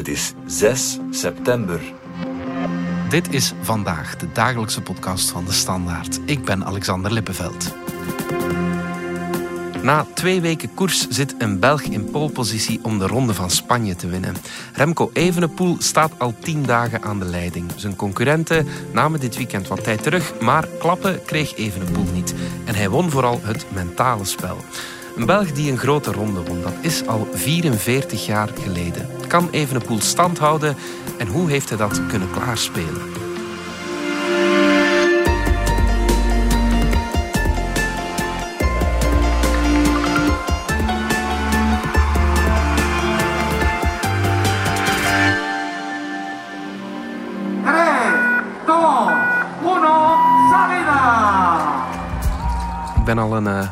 Het is 6 september. Dit is vandaag de dagelijkse podcast van de Standaard. Ik ben Alexander Lippenveld. Na twee weken koers zit een Belg in polepositie om de Ronde van Spanje te winnen. Remco Evenepoel staat al tien dagen aan de leiding. Zijn concurrenten namen dit weekend wat tijd terug, maar klappen kreeg Evenepoel niet. En hij won vooral het mentale spel. Een Belg die een grote ronde won, dat is al 44 jaar geleden. Kan Evenepoel stand houden en hoe heeft hij dat kunnen klaarspelen? Ik ben al een uh,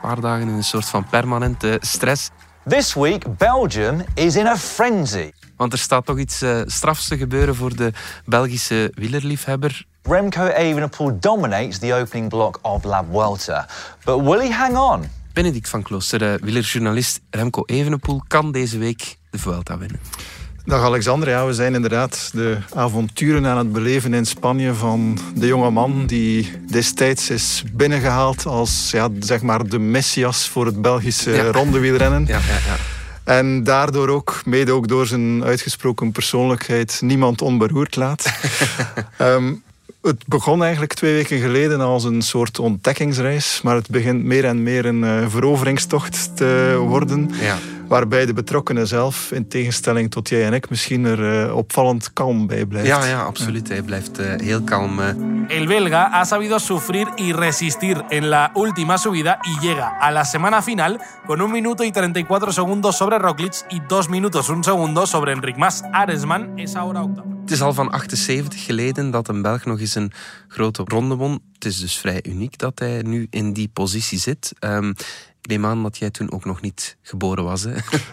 paar dagen in een soort van permanente stress. This week, Belgium is in a frenzy. Want er staat toch iets uh, strafs te gebeuren voor de Belgische wielerliefhebber. Remco Evenepoel dominates the opening block of La Vuelta. But will he hang on? Benedict van Klooster, uh, wielerjournalist Remco Evenepoel, kan deze week de Vuelta winnen. Dag Alexander, ja, we zijn inderdaad de avonturen aan het beleven in Spanje van de jonge man die destijds is binnengehaald als ja, zeg maar de messias voor het Belgische ja. rondewielrennen. Ja, ja, ja. En daardoor ook, mede ook door zijn uitgesproken persoonlijkheid, niemand onberoerd laat. um, het begon eigenlijk twee weken geleden als een soort ontdekkingsreis, maar het begint meer en meer een uh, veroveringstocht te worden. Ja. Waarbij de betrokkenen zelf, in tegenstelling tot jij en ik, misschien er uh, opvallend kalm bij blijft. Ja, ja absoluut. Hij blijft uh, heel kalm. El belga ha sabido sufrir y resistir en la última subida y llega a la semana final con 1 minuto y 34 segundos sobre Roglic y 2 minutos 1 segundo sobre Enric Mas. Aresman is ahora octavo. Het is al van 78 geleden dat een Belg nog eens een grote ronde won. Het is dus vrij uniek dat hij nu in die positie zit. Um, ik neem aan dat jij toen ook nog niet geboren was. Hè?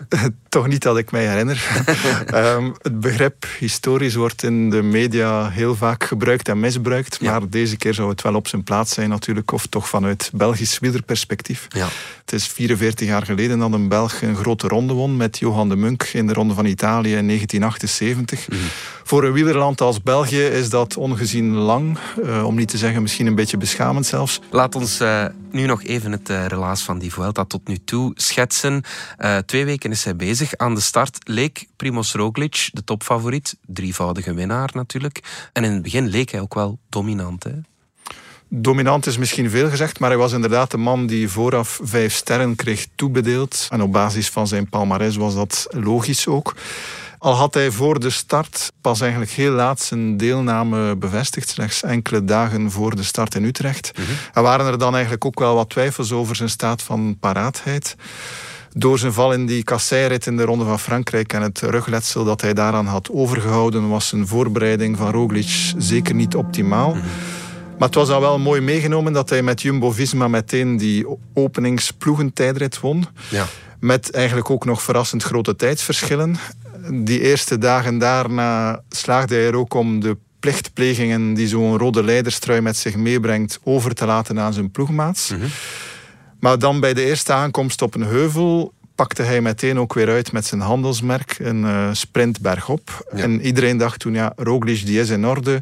Toch niet dat ik mij herinner. um, het begrip historisch wordt in de media heel vaak gebruikt en misbruikt. Maar deze keer zou het wel op zijn plaats zijn natuurlijk. Of toch vanuit Belgisch wielerperspectief. Ja. Het is 44 jaar geleden dat een Belg een grote ronde won met Johan de Munk in de Ronde van Italië in 1978. Mm. Voor een wielerland als België is dat ongezien lang. Uh, om niet te zeggen misschien een beetje beschamend zelfs. Laat ons uh, nu nog even het uh, relaas van die Vuelta tot nu toe schetsen. Twee weken is hij bezig. Aan de start leek Primoz Roglic de topfavoriet. Drievoudige winnaar natuurlijk. En in het begin leek hij ook wel dominant. Hè? Dominant is misschien veel gezegd, maar hij was inderdaad de man die vooraf vijf sterren kreeg toebedeeld. En op basis van zijn palmarès was dat logisch ook. Al had hij voor de start pas eigenlijk heel laat zijn deelname bevestigd, slechts enkele dagen voor de start in Utrecht. Mm-hmm. Er waren er dan eigenlijk ook wel wat twijfels over zijn staat van paraatheid. Door zijn val in die kasseirit in de Ronde van Frankrijk en het rugletsel dat hij daaraan had overgehouden, was zijn voorbereiding van Roglic zeker niet optimaal. Mm-hmm. Maar het was dan wel mooi meegenomen dat hij met Jumbo-Visma meteen die openingsploegentijdrit won. Ja. Met eigenlijk ook nog verrassend grote tijdsverschillen die eerste dagen daarna slaagde hij er ook om de plichtplegingen die zo'n rode leiderstrui met zich meebrengt over te laten aan zijn ploegmaats. Mm-hmm. Maar dan bij de eerste aankomst op een heuvel pakte hij meteen ook weer uit met zijn handelsmerk, een uh, sprint bergop. Ja. En iedereen dacht toen, ja, Roglic die is in orde.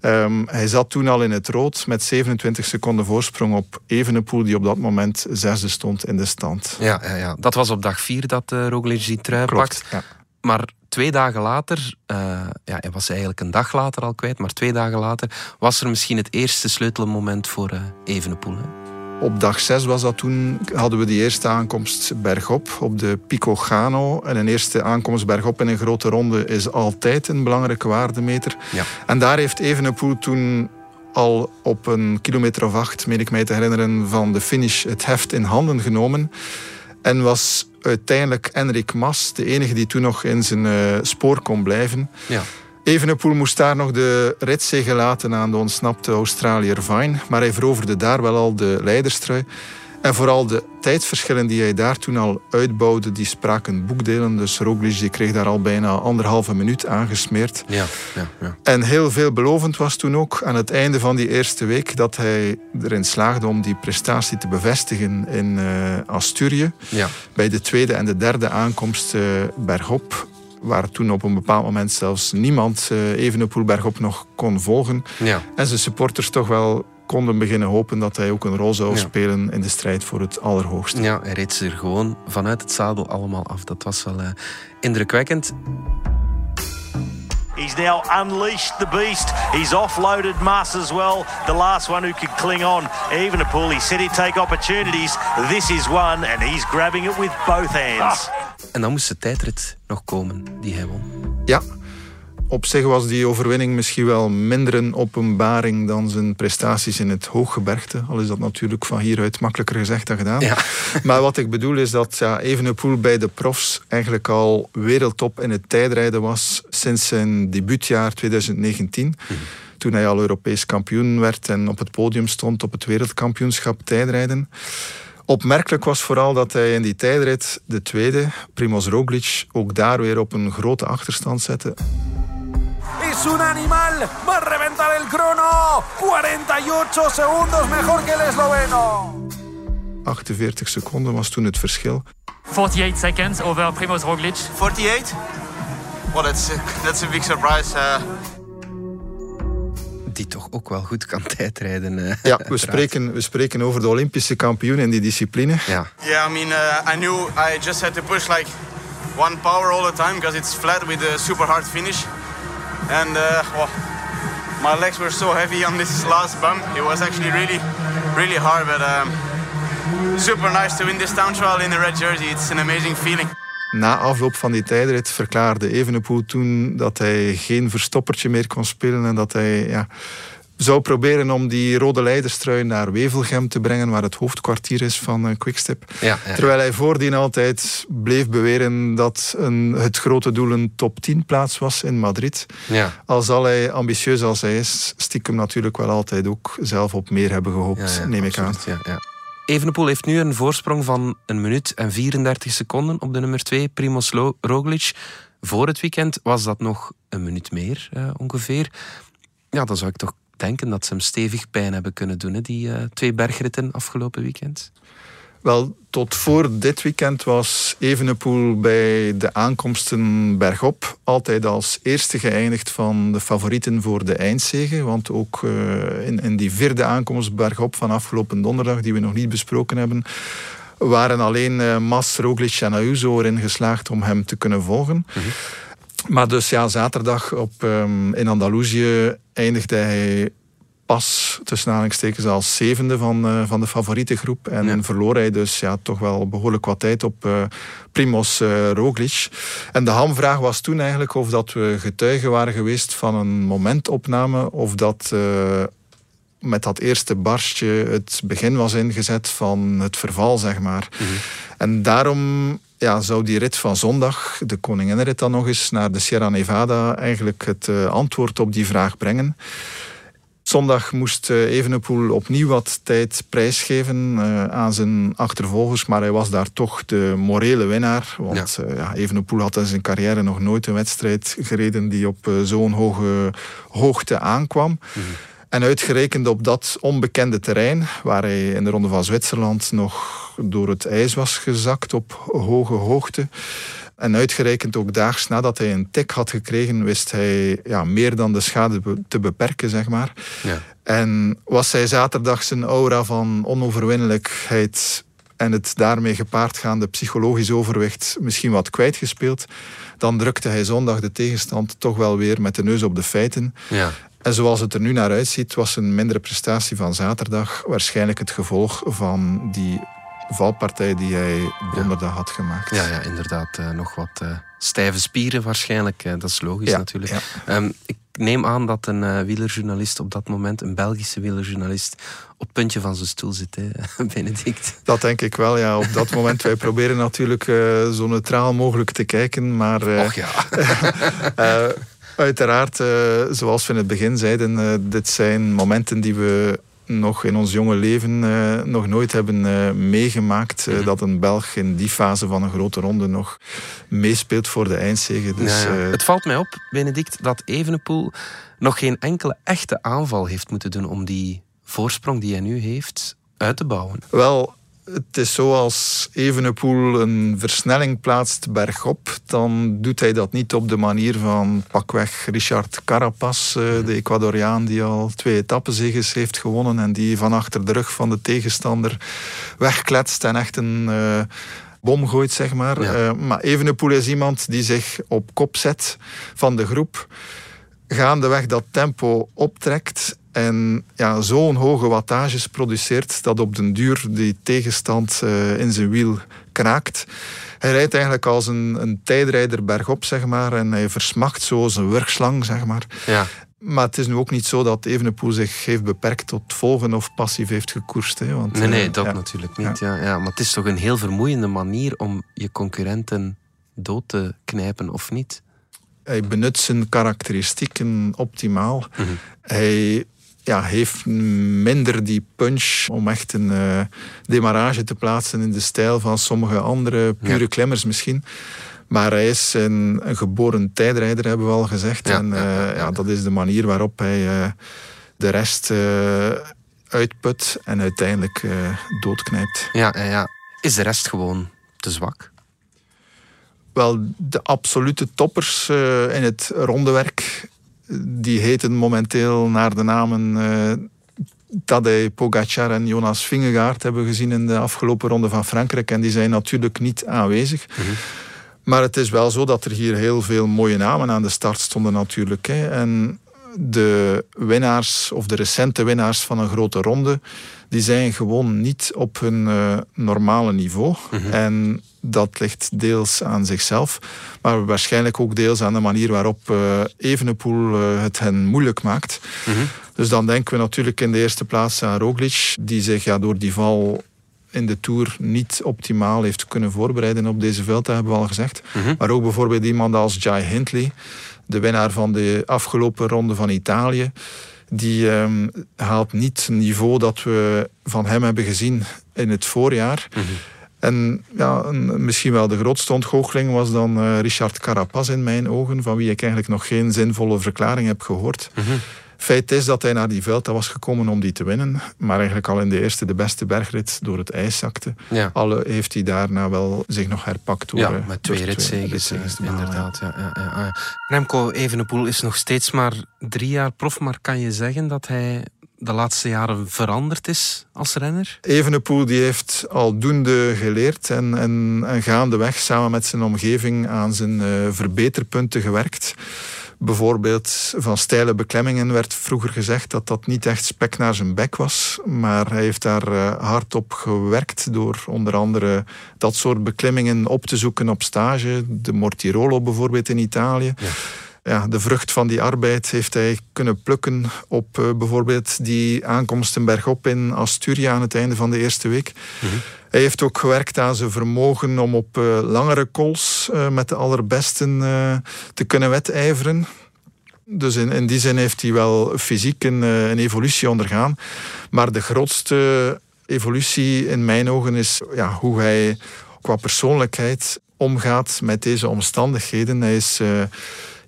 Um, hij zat toen al in het rood met 27 seconden voorsprong op Evenepoel, die op dat moment zesde stond in de stand. Ja, ja, ja. dat was op dag vier dat uh, Roglic die trui Klopt, pakt. ja. Maar twee dagen later, uh, ja, hij was eigenlijk een dag later al kwijt, maar twee dagen later was er misschien het eerste sleutelmoment voor uh, Evenepoel. Hè? Op dag 6 was dat toen, hadden we die eerste aankomst bergop op de Pico Gano. En een eerste aankomst bergop in een grote ronde is altijd een belangrijke waardemeter. Ja. En daar heeft Evenepoel toen al op een kilometer of acht, meen ik mij te herinneren, van de finish het heft in handen genomen. En was uiteindelijk Enrik Mas de enige die toen nog in zijn uh, spoor kon blijven. Ja. Evenepoel moest daar nog de ritzege laten aan de ontsnapte Australiër Vine. Maar hij veroverde daar wel al de leiderstrui. En vooral de tijdsverschillen die hij daar toen al uitbouwde, die spraken boekdelen. Dus Roglic die kreeg daar al bijna anderhalve minuut aangesmeerd. Ja, ja, ja. En heel veelbelovend was toen ook aan het einde van die eerste week dat hij erin slaagde om die prestatie te bevestigen in uh, Asturië. Ja. Bij de tweede en de derde aankomst uh, bergop waar toen op een bepaald moment zelfs niemand uh, Evenepoel bergop nog kon volgen. Ja. En zijn supporters toch wel konden beginnen hopen dat hij ook een rol zou spelen in de strijd voor het allerhoogste. Ja, hij reed ze er gewoon vanuit het zadel allemaal af. Dat was wel uh, indrukwekkend. He's now unleashed the beast. He's offloaded Mas as well, the last one who could cling on. Even a pull. He said he'd take opportunities. This is one, and he's grabbing it with both hands. Ah. En dan moest de tijdrit nog komen die hij won. Ja, op zich was die overwinning misschien wel minder een openbaring dan zijn prestaties in het hooggebergte. Al is dat natuurlijk van hieruit makkelijker gezegd dan gedaan. Ja. Maar wat ik bedoel is dat ja, Evenepoel bij de profs eigenlijk al wereldtop in het tijdrijden was sinds zijn debuutjaar 2019. Mhm. Toen hij al Europees kampioen werd en op het podium stond op het wereldkampioenschap tijdrijden. Opmerkelijk was vooral dat hij in die tijdrit de tweede, Primoz Roglic, ook daar weer op een grote achterstand zette. Es un animal, va a reventar el crono. 48 segundos mejor que el esloveno. 48 seconden was toen het verschil. 48 seconds over Primoz Roglic. 48? Well, that's, that's a big surprise. Uh... Die toch ook wel goed kan tijdrijden. Uh, ja, we spreken, we spreken over de Olympische kampioen in die discipline. Ja, yeah, I mean, uh, I knew I just had to push like one power all the time because it's flat with a super hard finish. And uh, well, my legs were so heavy on this last bump. It was actually really, really hard, but um, super nice to win this town trial in the red jersey. It's an amazing feeling. Na afloop van die tijdrit verklaarde Evenepoel toen dat hij geen verstoppertje meer kon spelen en dat hij ja, zou proberen om die rode leiderstrui naar Wevelgem te brengen, waar het hoofdkwartier is van uh, Quickstep. Ja, Terwijl hij voordien altijd bleef beweren dat een, het grote doel een top 10 plaats was in Madrid. Ja. Al zal hij, ambitieus als hij is, stiekem natuurlijk wel altijd ook zelf op meer hebben gehoopt, neem ik aan. Ja, ja. Evenepoel heeft nu een voorsprong van een minuut en 34 seconden op de nummer 2, Primoz Roglic. Voor het weekend was dat nog een minuut meer, uh, ongeveer. Ja, dan zou ik toch denken dat ze hem stevig pijn hebben kunnen doen, hè, die uh, twee bergritten afgelopen weekend? Wel, tot voor dit weekend was Evenepoel bij de aankomsten bergop altijd als eerste geëindigd van de favorieten voor de eindzege. Want ook uh, in, in die vierde aankomst bergop van afgelopen donderdag, die we nog niet besproken hebben, waren alleen uh, Mas, Roglic en Ayuso erin geslaagd om hem te kunnen volgen. Mm -hmm. Maar dus ja, zaterdag op, um, in Andalusië eindigde hij pas tussen aanhalingstekens als zevende van, uh, van de favoriete groep. En ja. verloor hij dus ja, toch wel behoorlijk wat tijd op uh, Primoz uh, Roglic. En de hamvraag was toen eigenlijk of dat we getuigen waren geweest van een momentopname of dat met dat eerste barstje het begin was ingezet van het verval, zeg maar. Mm -hmm. En daarom ja, zou die rit van zondag, de koninginrit dan nog eens naar de Sierra Nevada, eigenlijk het uh, antwoord op die vraag brengen. Zondag moest uh, Evenepoel opnieuw wat tijd prijsgeven uh, aan zijn achtervolgers, maar hij was daar toch de morele winnaar. Want ja. ja, Evenepoel had in zijn carrière nog nooit een wedstrijd gereden die op zo'n hoge hoogte aankwam. Mm -hmm. En uitgerekend op dat onbekende terrein, waar hij in de Ronde van Zwitserland nog door het ijs was gezakt op hoge hoogte. En uitgerekend ook daags nadat hij een tik had gekregen, wist hij ja, meer dan de schade te beperken, zeg maar. Ja. En was hij zaterdag zijn aura van onoverwinnelijkheid en het daarmee gepaardgaande psychologisch overwicht misschien wat kwijtgespeeld, dan drukte hij zondag de tegenstand toch wel weer met de neus op de feiten. Ja. En zoals het er nu naar uitziet, was een mindere prestatie van zaterdag waarschijnlijk het gevolg van die valpartij die hij donderdag had gemaakt. Ja, ja inderdaad. Uh, nog wat uh, stijve spieren waarschijnlijk. Uh, dat is logisch ja, natuurlijk. Ja. Um, ik neem aan dat een wielerjournalist op dat moment, een Belgische wielerjournalist, op het puntje van zijn stoel zit, hè, Benedict. Dat denk ik wel, ja. Op dat moment, wij proberen natuurlijk zo neutraal mogelijk te kijken, maar... Och ja. Uiteraard, uh, zoals we in het begin zeiden, uh, dit zijn momenten die we nog in ons jonge leven uh, nog nooit hebben meegemaakt. Mhm. -hmm. dat een Belg in die fase van een grote ronde nog meespeelt voor de eindzege. Dus, ja, ja. Het valt mij op, Benedict, dat Evenepoel nog geen enkele echte aanval heeft moeten doen om die voorsprong die hij nu heeft uit te bouwen. Wel, het is zo als Evenepoel een versnelling plaatst bergop, dan doet hij dat niet op de manier van pakweg Richard Carapaz, eh, de Ecuadoriaan die al twee etappenzeges heeft gewonnen en die van achter de rug van de tegenstander wegkletst en echt een uh, bom gooit, zeg maar. Ja. Uh, maar Evenepoel is iemand die zich op kop zet van de groep, gaandeweg dat tempo optrekt en ja, zo'n hoge wattages produceert dat op den duur die tegenstand uh, in zijn wiel kraakt. Hij rijdt eigenlijk als een, een tijdrijder bergop, zeg maar. En hij versmacht zo zijn wurgslang, zeg maar. Ja. Maar het is nu ook niet zo dat Evenepoel zich heeft beperkt tot volgen of passief heeft gekoerst. Hè, want, nee, nee, uh, dat ja. natuurlijk niet. Ja. Ja, Maar het is toch een heel vermoeiende manier om je concurrenten dood te knijpen, of niet? Hij benut zijn karakteristieken optimaal. Mhm. Hij ja, heeft minder die punch om echt een uh, demarrage te plaatsen in de stijl van sommige andere pure Ja. klimmers misschien. Maar hij is een, een geboren tijdrijder, hebben we al gezegd. Ja, en ja, uh, ja, dat is de manier waarop hij uh, de rest eh, uitput en uiteindelijk eh, doodknijpt. Ja, ja, ja. Is de rest gewoon te zwak? Wel, de absolute toppers in het rondewerk, die heten momenteel naar de namen uh, Tadej Pogacar en Jonas Vingegaard hebben we gezien in de afgelopen ronde van Frankrijk. En die zijn natuurlijk niet aanwezig. Mm -hmm. Maar het is wel zo dat er hier heel veel mooie namen aan de start stonden natuurlijk. Hè. En de winnaars, of de recente winnaars van een grote ronde, die zijn gewoon niet op hun uh, normale niveau. Mhm. Mm -hmm. En dat ligt deels aan zichzelf, maar waarschijnlijk ook deels aan de manier waarop uh, Evenepoel uh, het hen moeilijk maakt. Mm -hmm. Dus dan denken we natuurlijk in de eerste plaats aan Roglic, die zich ja, door die val in de Tour niet optimaal heeft kunnen voorbereiden op deze veld, dat hebben we al gezegd. Mhm. Mm -hmm. Maar ook bijvoorbeeld iemand als Jai Hindley, de winnaar van de afgelopen ronde van Italië. Die um, haalt niet het niveau dat we van hem hebben gezien in het voorjaar. Mhm. Mm -hmm. En ja, een, misschien wel de grootste ontgoocheling was dan uh, Richard Carapaz in mijn ogen, van wie ik eigenlijk nog geen zinvolle verklaring heb gehoord. Mm -hmm. Feit is dat hij naar die Vuelta was gekomen om die te winnen, maar eigenlijk al in de eerste de beste bergrit door het ijs zakte. Ja. Alle heeft hij daarna wel zich nog herpakt door, ja, uh, met twee ritzeges, inderdaad. Ja, ja, ja, ja. Remco Evenepoel is nog steeds maar drie jaar prof, maar kan je zeggen dat hij de laatste jaren veranderd is als renner? Evenepoel die heeft aldoende geleerd en, en, en gaandeweg samen met zijn omgeving aan zijn uh, verbeterpunten gewerkt. Bijvoorbeeld van steile beklemmingen werd vroeger gezegd dat dat niet echt spek naar zijn bek was. Maar hij heeft daar uh, hard op gewerkt door onder andere dat soort beklimmingen op te zoeken op stage. De Mortirolo bijvoorbeeld in Italië. Ja ja, de vrucht van die arbeid heeft hij kunnen plukken op uh, bijvoorbeeld die aankomsten bergop in Asturia aan het einde van de eerste week. Mm -hmm. Hij heeft ook gewerkt aan zijn vermogen om op uh, langere calls uh, met de allerbesten te kunnen wedijveren. Dus in, in, die zin heeft hij wel fysiek een, een evolutie ondergaan. Maar de grootste evolutie in mijn ogen is ja, hoe hij qua persoonlijkheid omgaat met deze omstandigheden. Hij is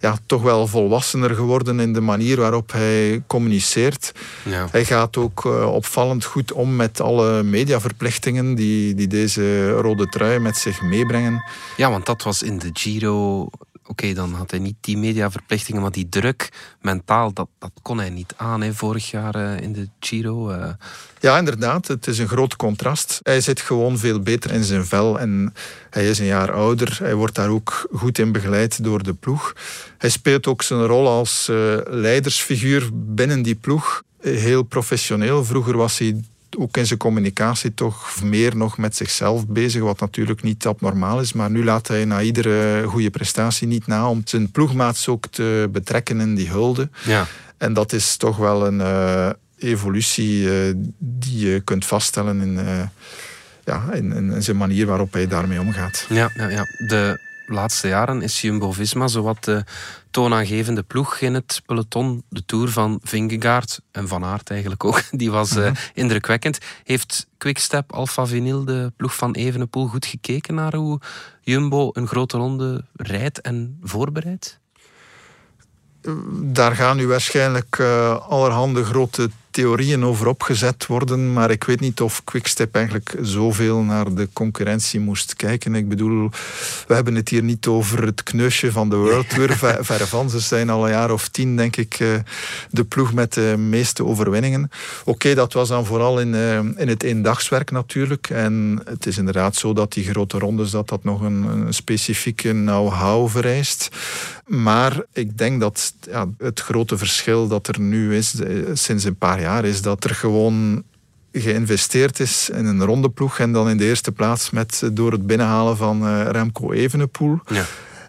ja, toch wel volwassener geworden in de manier waarop hij communiceert. Ja. Hij gaat ook uh, opvallend goed om met alle mediaverplichtingen die, die deze rode trui met zich meebrengen. Ja, want dat was in de Giro... Oké, dan had hij niet die mediaverplichtingen, maar die druk mentaal, dat, dat kon hij niet aan hè, vorig jaar uh, in de Giro. Uh. Ja, inderdaad. Het is een groot contrast. Hij zit gewoon veel beter in zijn vel en hij is een jaar ouder. Hij wordt daar ook goed in begeleid door de ploeg. Hij speelt ook zijn rol als uh, leidersfiguur binnen die ploeg heel professioneel. Vroeger was hij ook in zijn communicatie toch meer nog met zichzelf bezig, wat natuurlijk niet abnormaal is. Maar nu laat hij na iedere goede prestatie niet na om zijn ploegmaats ook te betrekken in die hulde. Ja. En dat is toch wel een uh, evolutie uh, die je kunt vaststellen in, uh, ja, in, in, zijn manier waarop hij daarmee omgaat. Ja, ja, ja. de laatste jaren is Jumbo-Visma zowat de toonaangevende ploeg in het peloton. De Tour van Vingegaard en Van Aert eigenlijk ook. Die was uh, indrukwekkend. Heeft Quickstep, Alpha Vinyl, de ploeg van Evenepoel, goed gekeken naar hoe Jumbo een grote ronde rijdt en voorbereidt? Daar gaan nu waarschijnlijk uh, allerhande grote theorieën over opgezet worden, maar ik weet niet of Quickstep eigenlijk zoveel naar de concurrentie moest kijken. Ik bedoel, we hebben het hier niet over het kneusje van de World Tour, verre van. Ze zijn al een jaar of tien, denk ik, eh, de ploeg met de meeste overwinningen. Oké, dat was dan vooral in, uh, in het eendagswerk natuurlijk. En het is inderdaad zo dat die grote rondes, dat dat nog een, een specifieke know-how vereist. Maar ik denk dat ja, het grote verschil dat er nu is, eh, sinds een paar jaar, is dat er gewoon geïnvesteerd is in een ronde ploeg en dan in de eerste plaats met, door het binnenhalen van uh, Remco Evenepoel. Ja.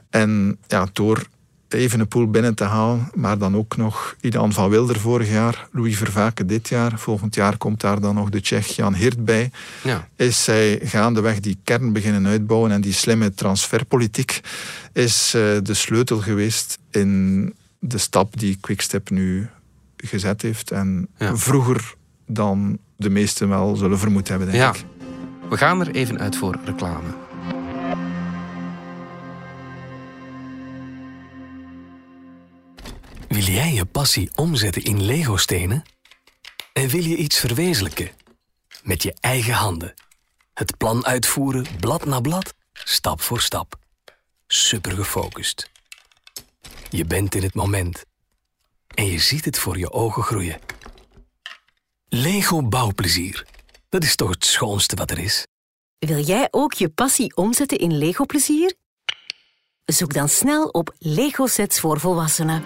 En ja, door Evenepoel binnen te halen, maar dan ook nog Idan van Wilder vorig jaar, Louis Vervaken dit jaar. Volgend jaar komt daar dan nog de Tsjech Jan Hirt bij. Ja. Is zij gaandeweg die kern beginnen uitbouwen en die slimme transferpolitiek is uh, de sleutel geweest in de stap die Quickstep nu gezet heeft. En vroeger dan de meesten wel zullen vermoed hebben, denk ja. ik. We gaan er even uit voor reclame. Wil jij je passie omzetten in Lego-stenen? En wil je iets verwezenlijken? Met je eigen handen. Het plan uitvoeren, blad na blad, stap voor stap. Super gefocust. Je bent in het moment. En je ziet het voor je ogen groeien. Lego bouwplezier. Dat is toch het schoonste wat er is? Wil jij ook je passie omzetten in Lego plezier? Zoek dan snel op Lego sets voor volwassenen.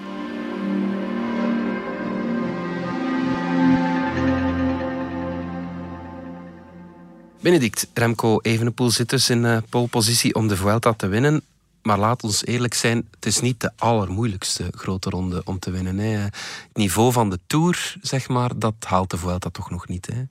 Benedict, Remco Evenepoel zit dus in uh, polepositie om de Vuelta te winnen. Maar laat ons eerlijk zijn, het is niet de allermoeilijkste grote ronde om te winnen. Hè. Het niveau van de Tour, zeg maar, dat haalt de Vuelta toch nog niet. Hè.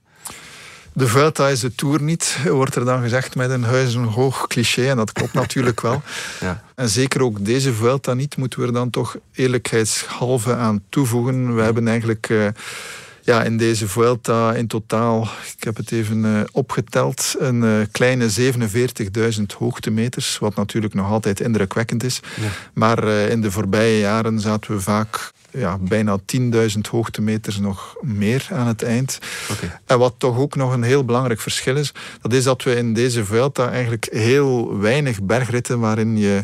De Vuelta is de Tour niet, wordt er dan gezegd met een huizenhoog cliché. En dat klopt natuurlijk wel. Ja. En zeker ook deze Vuelta niet, moeten we er dan toch eerlijkheidshalve aan toevoegen. We hebben eigenlijk... Uh, ja, in deze Vuelta in totaal, ik heb het even uh, opgeteld, een uh, kleine 47.000 hoogtemeters, wat natuurlijk nog altijd indrukwekkend is. Ja. Maar uh, in de voorbije jaren zaten we vaak ja, bijna 10.000 hoogtemeters nog meer aan het eind. Okay. En wat toch ook nog een heel belangrijk verschil is, dat is dat we in deze Vuelta eigenlijk heel weinig bergritten waarin je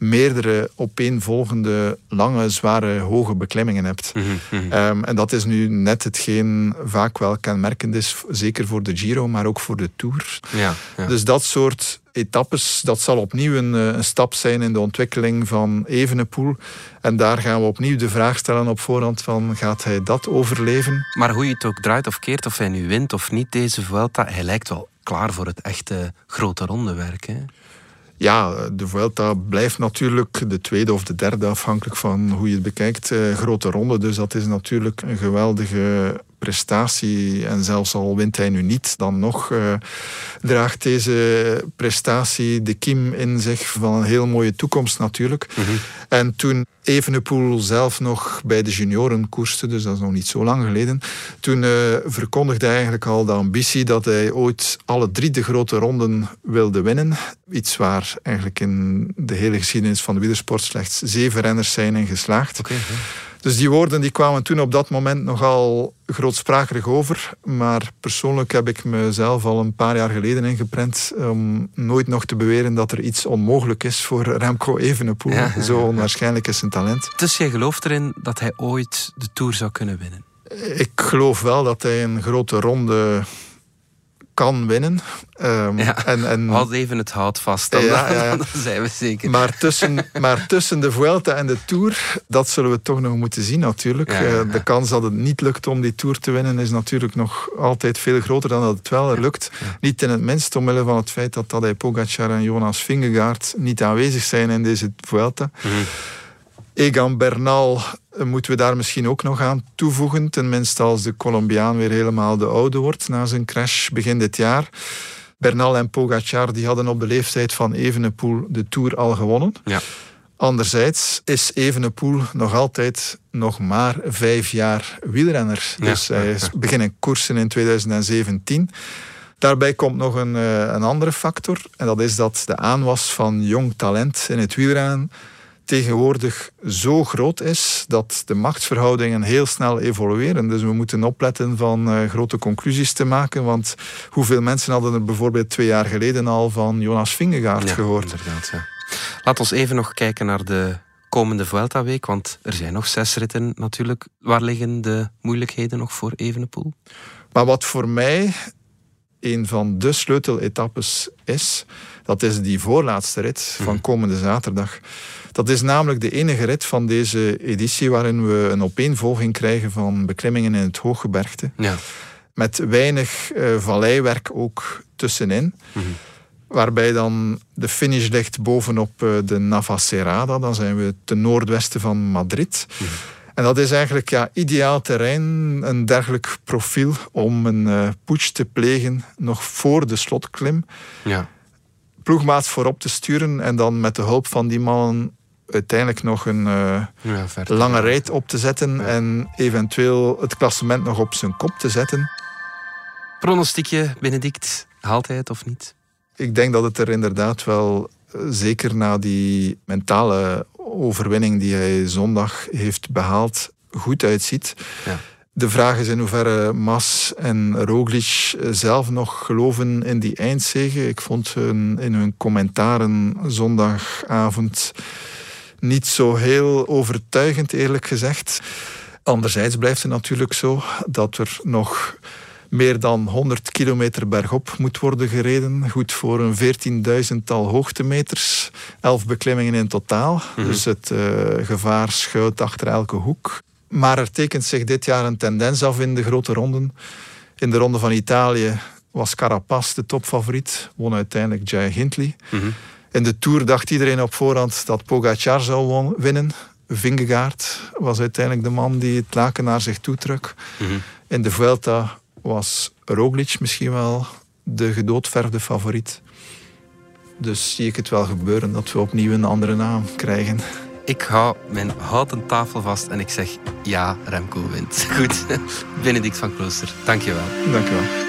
meerdere opeenvolgende lange, zware, hoge beklimmingen hebt. Mhm, mhm. Ehm, en dat is nu net hetgeen vaak wel kenmerkend is, zeker voor de Giro, maar ook voor de Tour. Ja, ja. Dus dat soort etappes, dat zal opnieuw een, eh, een, stap zijn in de ontwikkeling van Evenepoel. En daar gaan we opnieuw de vraag stellen op voorhand van, gaat hij dat overleven? Maar hoe je het ook draait of keert, of hij nu wint of niet deze Vuelta, hij lijkt wel klaar voor het echte grote rondewerk. Hè? Ja, de Vuelta blijft natuurlijk de tweede of de derde, afhankelijk van hoe je het bekijkt, eh, grote ronde. Dus dat is natuurlijk een geweldige prestatie. En zelfs al wint hij nu niet, dan nog uh, draagt deze prestatie de kiem in zich van een heel mooie toekomst natuurlijk. Mm -hmm. En toen Evenepoel zelf nog bij de junioren koerste, dus dat is nog niet zo lang geleden, toen uh, verkondigde hij eigenlijk al de ambitie dat hij ooit alle drie de grote ronden wilde winnen. Iets waar eigenlijk in de hele geschiedenis van de wielersport slechts zeven renners zijn in geslaagd. Okay, dus die woorden die kwamen toen op dat moment nogal grootsprakerig over. Maar persoonlijk heb ik mezelf al een paar jaar geleden ingeprent om nooit nog te beweren dat er iets onmogelijk is voor Remco Evenepoel. Ja, Zo onwaarschijnlijk is zijn talent. Dus jij gelooft erin dat hij ooit de Tour zou kunnen winnen? Ik geloof wel dat hij een grote ronde kan winnen. Um, ja, en, en, Houd even het hout vast, dan, ja, ja, dan zijn we zeker. Maar tussen, maar tussen de Vuelta en de Tour, dat zullen we toch nog moeten zien natuurlijk. Uh, de kans dat het niet lukt om die Tour te winnen is natuurlijk nog altijd veel groter dan dat het wel lukt. Niet in het minst omwille van het feit dat Tadej Pogacar en Jonas Vingegaard niet aanwezig zijn in deze Vuelta. Mm Egan Bernal eh, moeten we daar misschien ook nog aan toevoegen. Tenminste als de Colombiaan weer helemaal de oude wordt na zijn crash begin dit jaar. Bernal en Pogacar die hadden op de leeftijd van Evenepoel de Tour al gewonnen. Ja. Anderzijds is Evenepoel nog altijd nog maar vijf jaar wielrenner. Dus hij is beginnen koersen in 2017. Daarbij komt nog een, eh, een andere factor. En dat is dat de aanwas van jong talent in het wielrennen tegenwoordig zo groot is dat de machtsverhoudingen heel snel evolueren. Dus we moeten opletten van uh, grote conclusies te maken. Want hoeveel mensen hadden er bijvoorbeeld twee jaar geleden al van Jonas Vingegaard Ja, gehoord? inderdaad. Ja. Laat ons even nog kijken naar de komende Vuelta-week, want er zijn nog zes ritten natuurlijk. Waar liggen de moeilijkheden nog voor Evenepoel? Maar wat voor mij een van de sleuteletappes is, dat is die voorlaatste rit van komende zaterdag. Dat is namelijk de enige rit van deze editie waarin we een opeenvolging krijgen van beklimmingen in het hooggebergte. Ja. Met weinig eh, valleiwerk ook tussenin. Waarbij dan de finish ligt bovenop eh, de Navacerrada. Dan zijn we ten noordwesten van Madrid. En dat is eigenlijk ja, ideaal terrein, een dergelijk profiel om een putsch te plegen nog voor de slotklim. Ja. Ploegmaats voorop te sturen en dan met de hulp van die mannen uiteindelijk nog een eh, Ja, lange rit op te zetten en eventueel het klassement nog op zijn kop te zetten. Pronostiekje, Benedict, haalt hij het of niet? Ik denk dat het er inderdaad wel, eh, zeker na die mentale overwinning die hij zondag heeft behaald, goed uitziet. Ja. De vraag is in hoeverre Mas en Roglic zelf nog geloven in die eindzege. Ik vond hun in hun commentaren zondagavond niet zo heel overtuigend, eerlijk gezegd. Anderzijds blijft het natuurlijk zo dat er nog meer dan 100 kilometer bergop moet worden gereden. Goed voor een 14.000-tal hoogtemeters. Elf beklimmingen in totaal. Dus het eh, gevaar schuilt achter elke hoek. Maar er tekent zich dit jaar een tendens af in de grote ronden. In de ronde van Italië was Carapaz de topfavoriet. Won uiteindelijk Jai Hindley. In de Tour dacht iedereen op voorhand dat Pogacar zou winnen. Vingegaard was uiteindelijk de man die het laken naar zich toe trok. In de Vuelta was Roglic misschien wel de gedoodverfde favoriet. Dus zie ik het wel gebeuren dat we opnieuw een andere naam krijgen. Ik hou mijn houten tafel vast en ik zeg ja, Remco wint. Goed, Benedict van Klooster, dankjewel. Dank